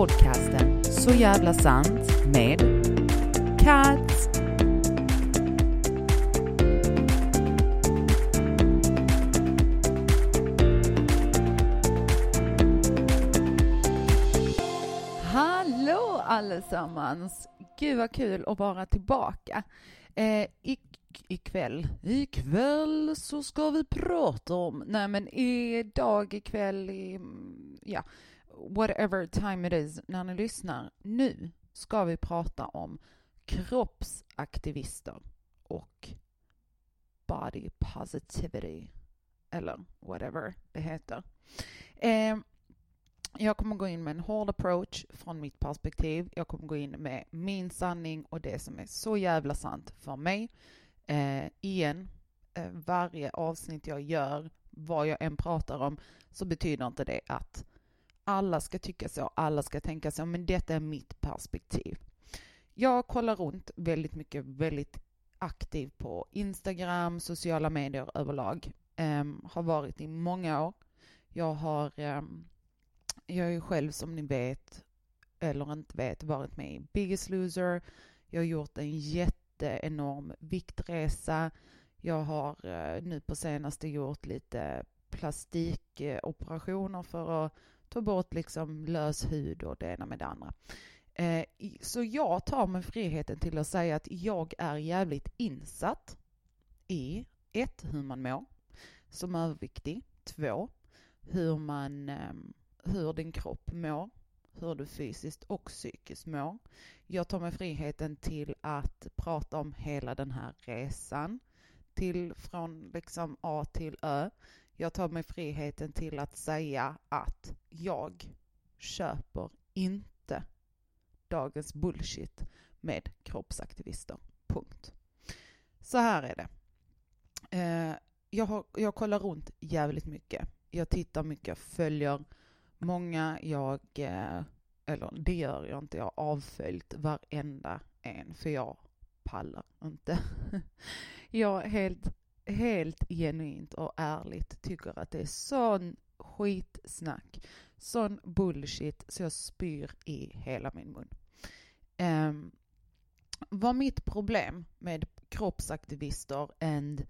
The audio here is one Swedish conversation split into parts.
podcasten Så jävla sant med Cats. Hallå allesammans! Gud vad kul att vara tillbaka. Eh, i, ikväll, ikväll så ska vi prata om, nej men idag, ikväll, i, ja, whatever time it is, när ni lyssnar nu ska vi prata om kroppsaktivister och body positivity, eller whatever det heter. Eh, jag kommer gå in med en hård approach från mitt perspektiv. Jag kommer gå in med min sanning och det som är så jävla sant för mig. Eh, igen, eh, varje avsnitt jag gör, vad jag än pratar om, så betyder inte det att alla ska tycka så, alla ska tänka så, men detta är mitt perspektiv. Jag kollar runt väldigt mycket, väldigt aktiv på Instagram, sociala medier överlag. Um, har varit i många år. Jag har um, jag är ju själv som ni vet, eller inte vet, varit med i Biggest Loser. Jag har gjort en jätteenorm viktresa. Jag har uh, nu på senaste gjort lite plastikoperationer för att ta bort liksom lös hud och det ena med det andra. Eh, så jag tar mig friheten till att säga att jag är jävligt insatt i ett, hur man mår som överviktig. Två, hur man ehm, hur din kropp mår, hur du fysiskt och psykiskt mår. Jag tar mig friheten till att prata om hela den här resan till från liksom A till Ö. Jag tar mig friheten till att säga att jag köper inte dagens bullshit med kroppsaktivister. Punkt. Så här är det. Eh, jag, har, jag kollar runt jävligt mycket. Jag tittar mycket, följer Många jag, eh, eller det gör jag inte, jag har avföljt varenda en för jag pallar inte. jag helt, helt genuint och ärligt tycker att det är sån skitsnack, sån bullshit så jag spyr i hela min mun. Um, vad mitt problem med kroppsaktivister and,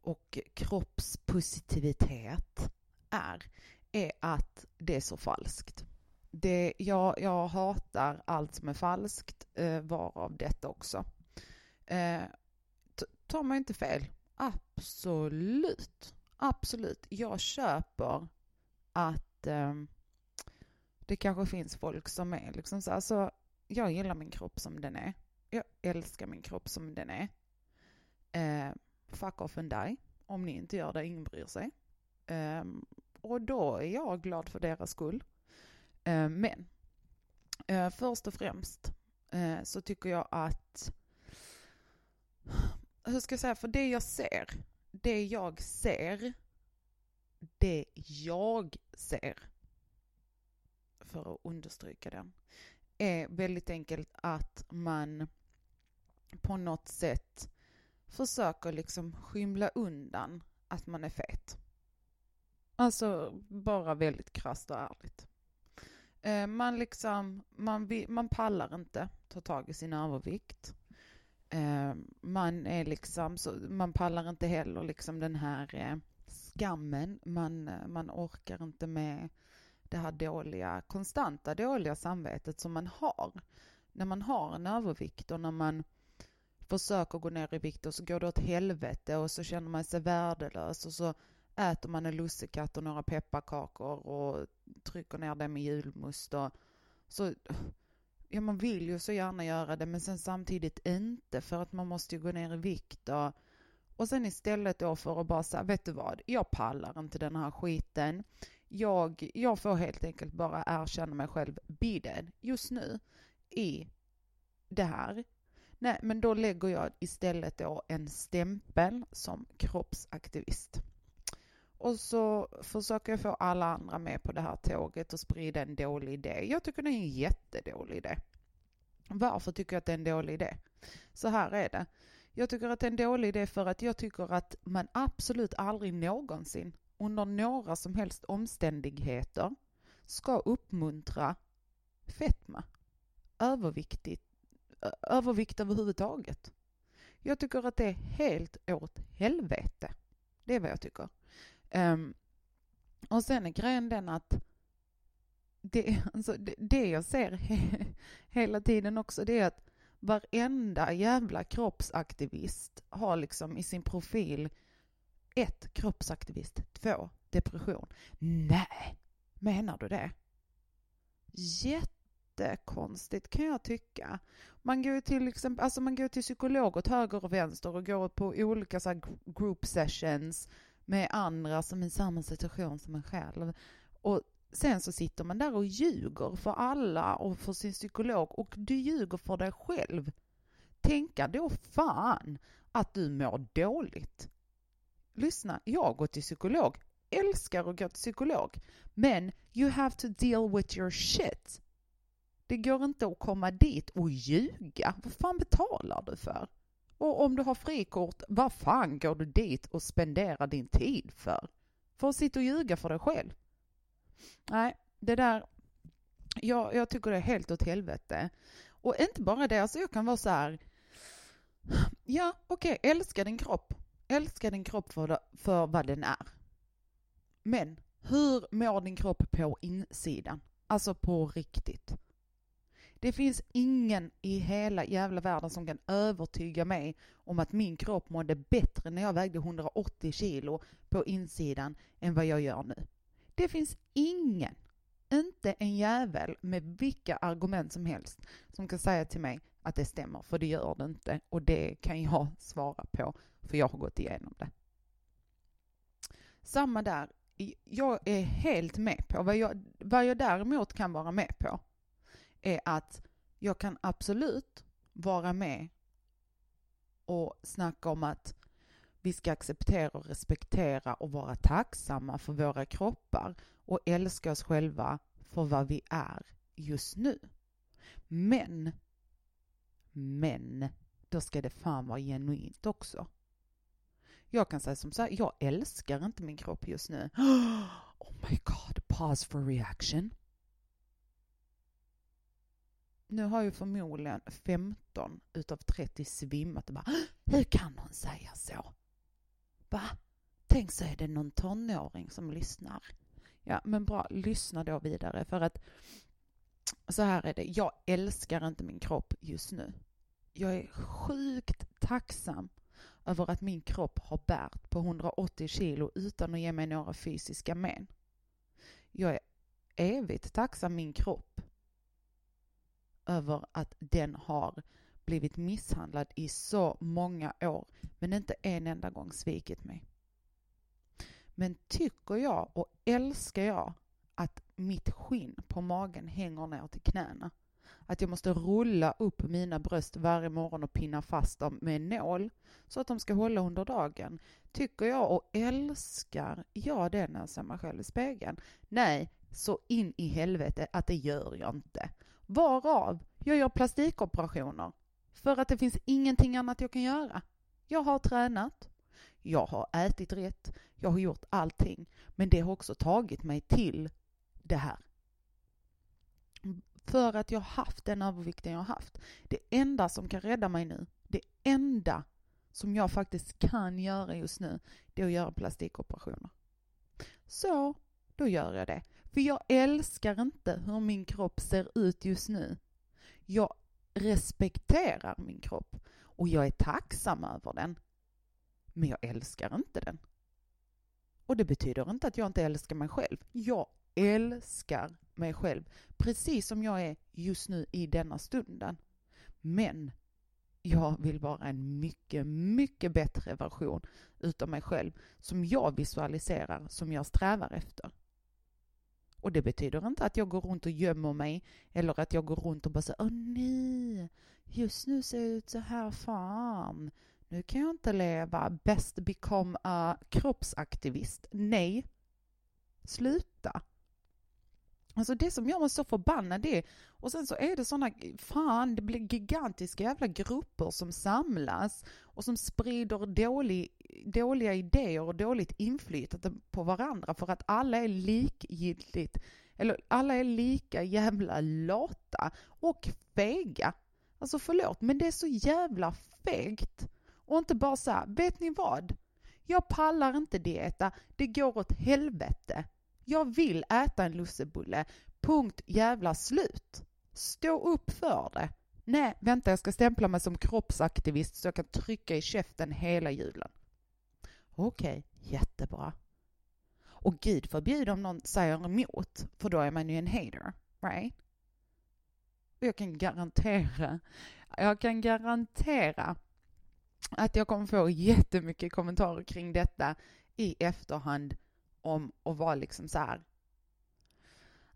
och kroppspositivitet är, är att det är så falskt. Det, jag, jag hatar allt som är falskt, eh, varav detta också. Eh, ta mig inte fel, absolut, absolut. Jag köper att eh, det kanske finns folk som är liksom så alltså, jag gillar min kropp som den är. Jag älskar min kropp som den är. Eh, fuck off and die. Om ni inte gör det, ingen bryr sig. Eh, och då är jag glad för deras skull. Eh, men eh, först och främst eh, så tycker jag att, hur ska jag säga, för det jag ser, det jag ser, det jag ser, för att understryka den, är väldigt enkelt att man på något sätt försöker liksom skymla undan att man är fet. Alltså bara väldigt krasst och ärligt. Eh, man liksom, man, man pallar inte ta tag i sin övervikt. Eh, man är liksom, så, man pallar inte heller liksom den här eh, skammen. Man, eh, man orkar inte med det här dåliga, konstanta dåliga samvetet som man har när man har en övervikt och när man försöker gå ner i vikt och så går det åt helvete och så känner man sig värdelös och så äter man en lussekatt och några pepparkakor och trycker ner det med julmust och så ja, man vill ju så gärna göra det men sen samtidigt inte för att man måste ju gå ner i vikt och, och sen istället då för att bara säga, vet du vad, jag pallar inte den här skiten. Jag, jag får helt enkelt bara erkänna mig själv bidden just nu i det här. Nej, men då lägger jag istället då en stämpel som kroppsaktivist. Och så försöker jag få alla andra med på det här tåget och sprida en dålig idé. Jag tycker det är en jättedålig idé. Varför tycker jag att det är en dålig idé? Så här är det. Jag tycker att det är en dålig idé för att jag tycker att man absolut aldrig någonsin under några som helst omständigheter ska uppmuntra fetma, överviktigt, övervikt överhuvudtaget. Jag tycker att det är helt åt helvete. Det är vad jag tycker. Um, och sen är grejen den att det, alltså, det, det jag ser he, hela tiden också det är att varenda jävla kroppsaktivist har liksom i sin profil ett, kroppsaktivist, två, depression. Nej, menar du det? Jättekonstigt kan jag tycka. Man går till exempel, alltså man går till psykolog åt höger och vänster och går på olika så group sessions med andra som är i samma situation som en själv. Och sen så sitter man där och ljuger för alla och för sin psykolog och du ljuger för dig själv. Tänka då fan att du mår dåligt. Lyssna, jag går till psykolog, älskar att gå till psykolog, men you have to deal with your shit. Det går inte att komma dit och ljuga. Vad fan betalar du för? Och om du har frikort, vad fan går du dit och spenderar din tid för? För att sitta och ljuga för dig själv? Nej, det där, jag, jag tycker det är helt åt helvete. Och inte bara det, alltså jag kan vara så här, ja okej, okay, älska din kropp. Älska din kropp för, för vad den är. Men hur mår din kropp på insidan? Alltså på riktigt. Det finns ingen i hela jävla världen som kan övertyga mig om att min kropp mådde bättre när jag vägde 180 kilo på insidan än vad jag gör nu. Det finns ingen, inte en jävel med vilka argument som helst som kan säga till mig att det stämmer, för det gör det inte. Och det kan jag svara på, för jag har gått igenom det. Samma där, jag är helt med på, vad jag, vad jag däremot kan vara med på är att jag kan absolut vara med och snacka om att vi ska acceptera och respektera och vara tacksamma för våra kroppar och älska oss själva för vad vi är just nu. Men, men, då ska det fan vara genuint också. Jag kan säga som så här, jag älskar inte min kropp just nu. Oh my god, pause for reaction. Nu har ju förmodligen 15 utav 30 svimmat och bara, hur kan hon säga så? Va? Tänk så är det någon tonåring som lyssnar. Ja, men bra, lyssna då vidare för att så här är det, jag älskar inte min kropp just nu. Jag är sjukt tacksam över att min kropp har bärt på 180 kilo utan att ge mig några fysiska men. Jag är evigt tacksam min kropp över att den har blivit misshandlad i så många år men inte en enda gång svikit mig. Men tycker jag och älskar jag att mitt skinn på magen hänger ner till knäna. Att jag måste rulla upp mina bröst varje morgon och pinna fast dem med en nål så att de ska hålla under dagen. Tycker jag och älskar jag det när jag ser mig själv i spegeln? Nej, så in i helvete att det gör jag inte. Varav jag gör plastikoperationer. För att det finns ingenting annat jag kan göra. Jag har tränat, jag har ätit rätt, jag har gjort allting. Men det har också tagit mig till det här. För att jag har haft den övervikten jag har haft. Det enda som kan rädda mig nu, det enda som jag faktiskt kan göra just nu, det är att göra plastikoperationer. Så, då gör jag det. För jag älskar inte hur min kropp ser ut just nu. Jag respekterar min kropp och jag är tacksam över den. Men jag älskar inte den. Och det betyder inte att jag inte älskar mig själv. Jag älskar mig själv precis som jag är just nu i denna stunden. Men jag vill vara en mycket, mycket bättre version utav mig själv som jag visualiserar, som jag strävar efter. Och det betyder inte att jag går runt och gömmer mig eller att jag går runt och bara säger åh nej, just nu ser jag ut så här, fan, nu kan jag inte leva, best become a kroppsaktivist. Nej, sluta. Alltså det som gör mig så förbannad är, och sen så är det sådana, fan det blir gigantiska jävla grupper som samlas och som sprider dålig, dåliga idéer och dåligt inflytande på varandra för att alla är likgiltigt Eller alla är lika jävla lata och fega. Alltså förlåt, men det är så jävla fegt. Och inte bara så här, vet ni vad? Jag pallar inte dieta, det går åt helvete. Jag vill äta en lussebulle, punkt jävla slut. Stå upp för det. Nej, vänta, jag ska stämpla mig som kroppsaktivist så jag kan trycka i käften hela julen. Okej, okay, jättebra. Och gud förbjude om någon säger emot, för då är man ju en hater, right? Och jag kan garantera, jag kan garantera att jag kommer få jättemycket kommentarer kring detta i efterhand om att vara liksom så här.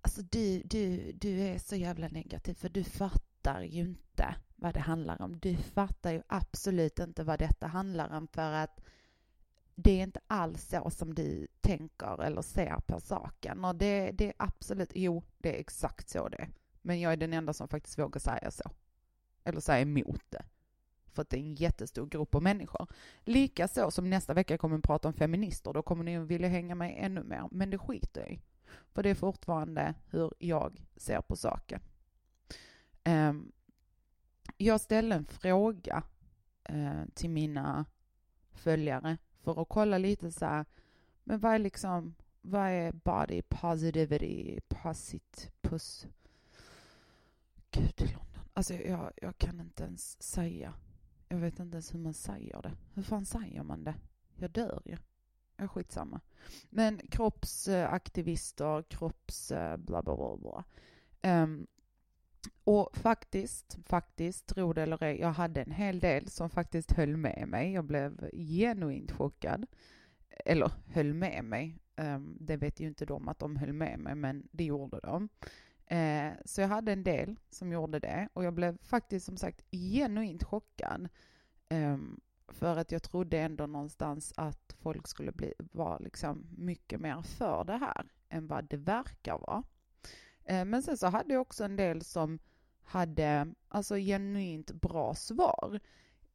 Alltså du, du, du är så jävla negativ för du fattar ju inte vad det handlar om. Du fattar ju absolut inte vad detta handlar om för att det är inte alls så som du tänker eller ser på saken. Och det, det är absolut, jo, det är exakt så det är. Men jag är den enda som faktiskt vågar säga så. Eller säga emot det. För att det är en jättestor grupp av människor. Likaså som nästa vecka kommer att prata om feminister, då kommer ni att vilja hänga med ännu mer. Men det skiter jag i. För det är fortfarande hur jag ser på saken. Ehm, jag ställde en fråga eh, till mina följare för att kolla lite så här, men vad är liksom, vad är body positivity, posit, puss, gud i London. Alltså jag, jag kan inte ens säga. Jag vet inte ens hur man säger det. Hur fan säger man det? Jag dör ju. Ja, skitsamma. Men kroppsaktivister, kropps eh, bla bla bla bla. Um, och faktiskt, faktiskt, tro det eller ej, jag hade en hel del som faktiskt höll med mig. Jag blev genuint chockad. Eller höll med mig. Um, det vet ju inte de att de höll med mig, men det gjorde de. Eh, så jag hade en del som gjorde det och jag blev faktiskt som sagt genuint chockad. Eh, för att jag trodde ändå någonstans att folk skulle bli, vara liksom mycket mer för det här än vad det verkar vara. Eh, men sen så hade jag också en del som hade alltså genuint bra svar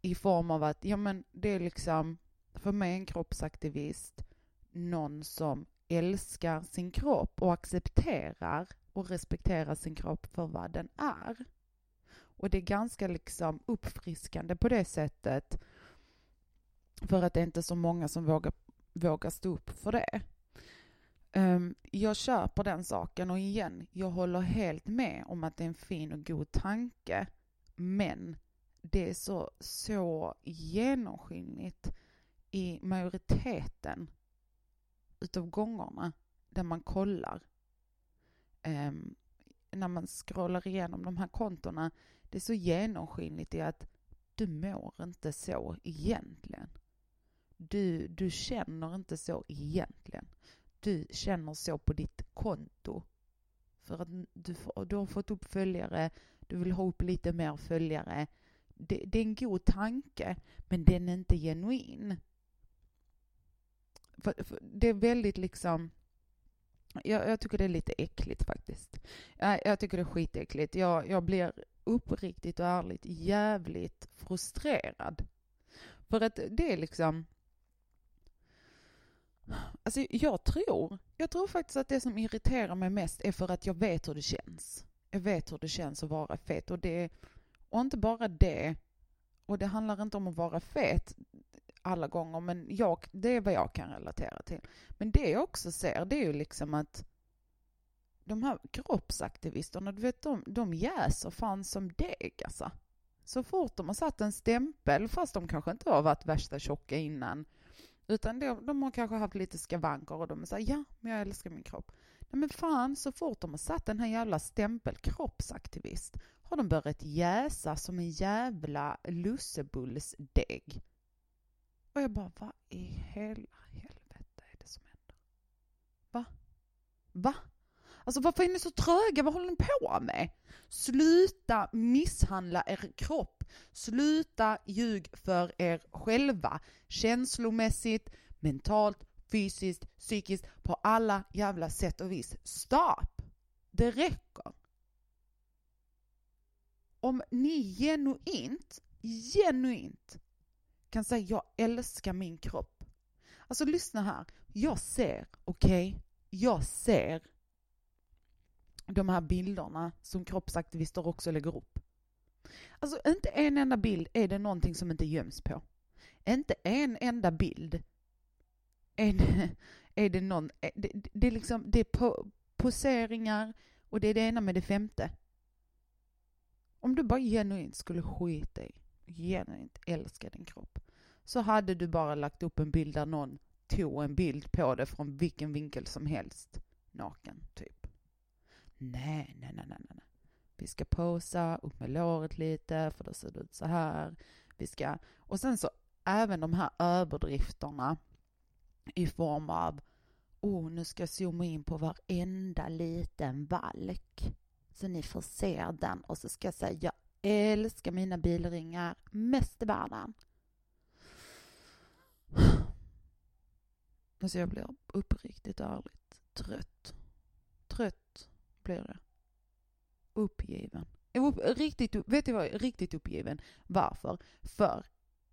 i form av att ja men det är liksom för mig en kroppsaktivist någon som älskar sin kropp och accepterar och respektera sin kropp för vad den är. Och det är ganska liksom uppfriskande på det sättet för att det är inte så många som vågar, vågar stå upp för det. Um, jag köper den saken och igen, jag håller helt med om att det är en fin och god tanke. Men det är så, så genomskinligt i majoriteten utav gångerna där man kollar eh, när man scrollar igenom de här kontona, det är så genomskinligt i att du mår inte så egentligen. Du, du känner inte så egentligen du känner så på ditt konto. För att du, du har fått upp följare, du vill ha upp lite mer följare. Det, det är en god tanke, men den är inte genuin. För, för det är väldigt liksom... Jag, jag, tycker det är lite äckligt faktiskt. Jag, jag tycker det är skitäckligt. Jag, jag blir uppriktigt och ärligt jävligt frustrerad. För att det är liksom Alltså jag tror, jag tror faktiskt att det som irriterar mig mest är för att jag vet hur det känns. Jag vet hur det känns att vara fet och det, och inte bara det, och det handlar inte om att vara fet alla gånger, men jag, det är vad jag kan relatera till. Men det jag också ser, det är ju liksom att de här kroppsaktivisterna, du vet, de, de jäser fan som deg alltså. Så fort de har satt en stämpel, fast de kanske inte har varit värsta tjocka innan, utan de, de har kanske haft lite skavanker och de säger ja, men jag älskar min kropp. Nej men fan, så fort de har satt den här jävla stämpel kroppsaktivist har de börjat jäsa som en jävla lussebullsdeg. Och jag bara, vad i hela helvete är det som händer? Va? Va? Alltså varför är ni så tröga? Vad håller ni på med? Sluta misshandla er kropp. Sluta ljug för er själva. Känslomässigt, mentalt, fysiskt, psykiskt, på alla jävla sätt och vis. Stopp! Det räcker. Om ni genuint, genuint kan säga jag älskar min kropp. Alltså lyssna här. Jag ser, okej? Okay? Jag ser de här bilderna som kroppsaktivister också lägger upp. Alltså inte en enda bild är det någonting som inte göms på. Inte en enda bild är det, är det någon, det, det är liksom, det är po, poseringar och det är det ena med det femte. Om du bara genuint skulle skita i, genuint älska din kropp, så hade du bara lagt upp en bild där någon tog en bild på det från vilken vinkel som helst, naken, typ. Nej, nej, nej, nej, nej. Vi ska posa, upp med låret lite, för då ser det ut så här. Vi ska, och sen så även de här överdrifterna i form av oh, nu ska jag zooma in på varenda liten valk så ni får se den och så ska jag säga jag älskar mina bilringar mest i världen. Alltså jag blir uppriktigt ärligt trött. Trött blir jag. Uppgiven. Upp, riktigt, vet du vad? Riktigt uppgiven. Varför? För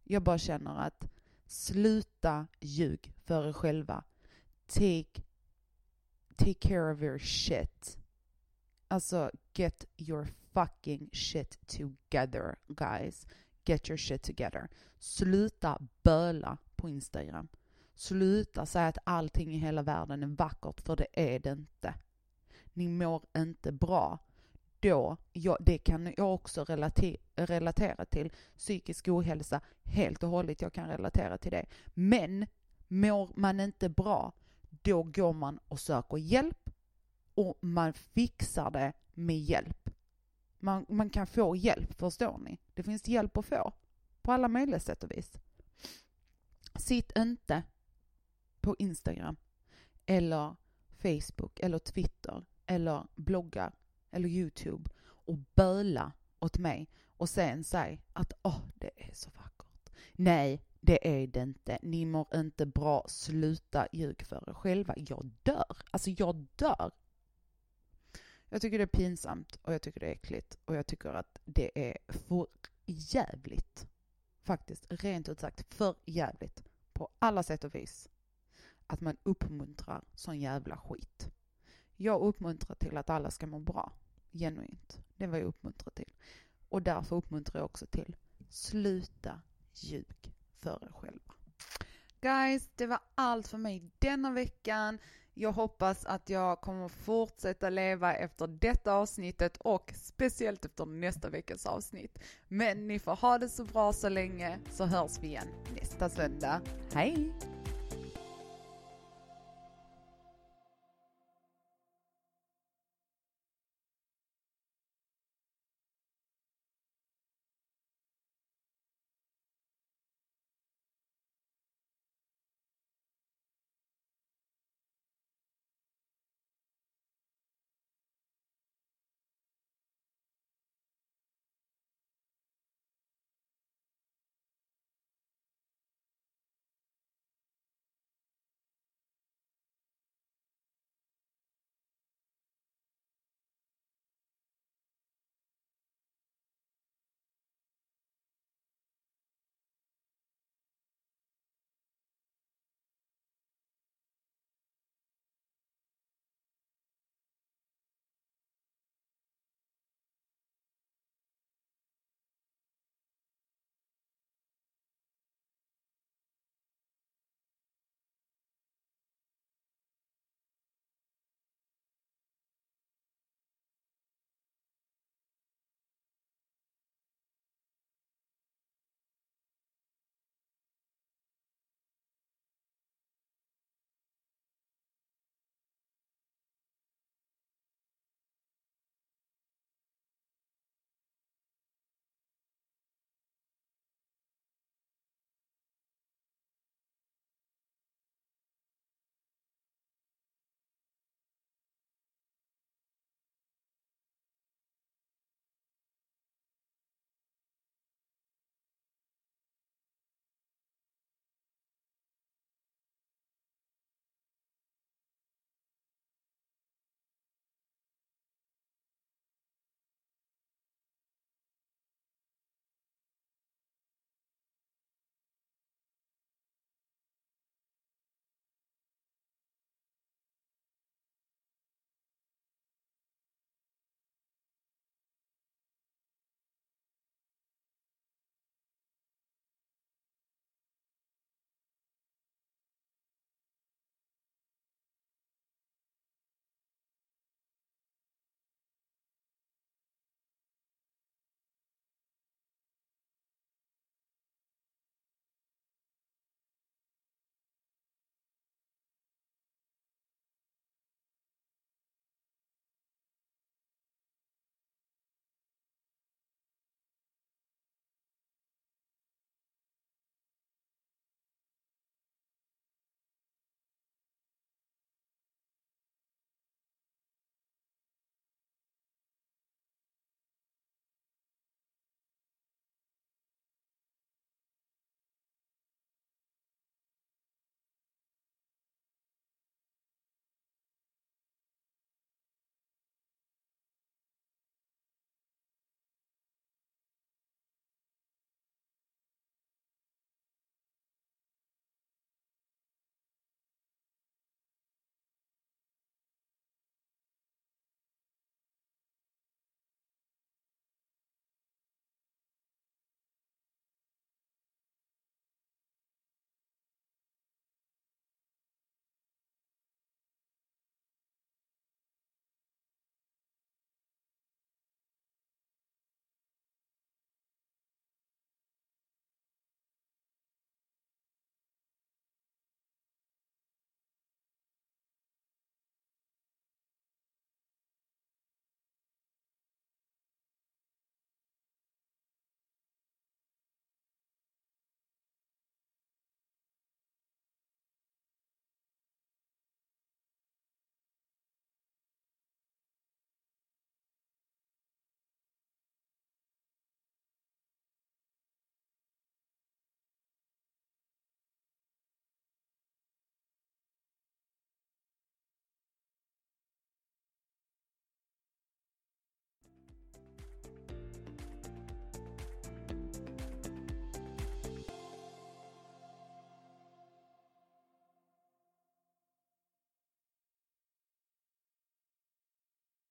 jag bara känner att sluta ljug för er själva. Take, take care of your shit. Alltså, get your fucking shit together, guys. Get your shit together. Sluta böla på Instagram. Sluta säga att allting i hela världen är vackert, för det är det inte. Ni mår inte bra. Då, ja, det kan jag också relater relatera till. Psykisk ohälsa, helt och hållet, jag kan relatera till det. Men mår man inte bra, då går man och söker hjälp och man fixar det med hjälp. Man, man kan få hjälp, förstår ni? Det finns hjälp att få på alla möjliga sätt och vis. Sitt inte på Instagram eller Facebook eller Twitter eller bloggar eller Youtube och böla åt mig och sen säga att åh, oh, det är så vackert. Nej, det är det inte. Ni mår inte bra. Sluta ljug för er själva. Jag dör. Alltså jag dör. Jag tycker det är pinsamt och jag tycker det är äckligt och jag tycker att det är för jävligt. Faktiskt, rent ut sagt för jävligt på alla sätt och vis. Att man uppmuntrar sån jävla skit. Jag uppmuntrar till att alla ska må bra. Genuint. Det är vad jag uppmuntrar till. Och därför uppmuntrar jag också till sluta ljug för er själva. Guys, det var allt för mig denna veckan. Jag hoppas att jag kommer fortsätta leva efter detta avsnittet och speciellt efter nästa veckas avsnitt. Men ni får ha det så bra så länge så hörs vi igen nästa söndag. Hej!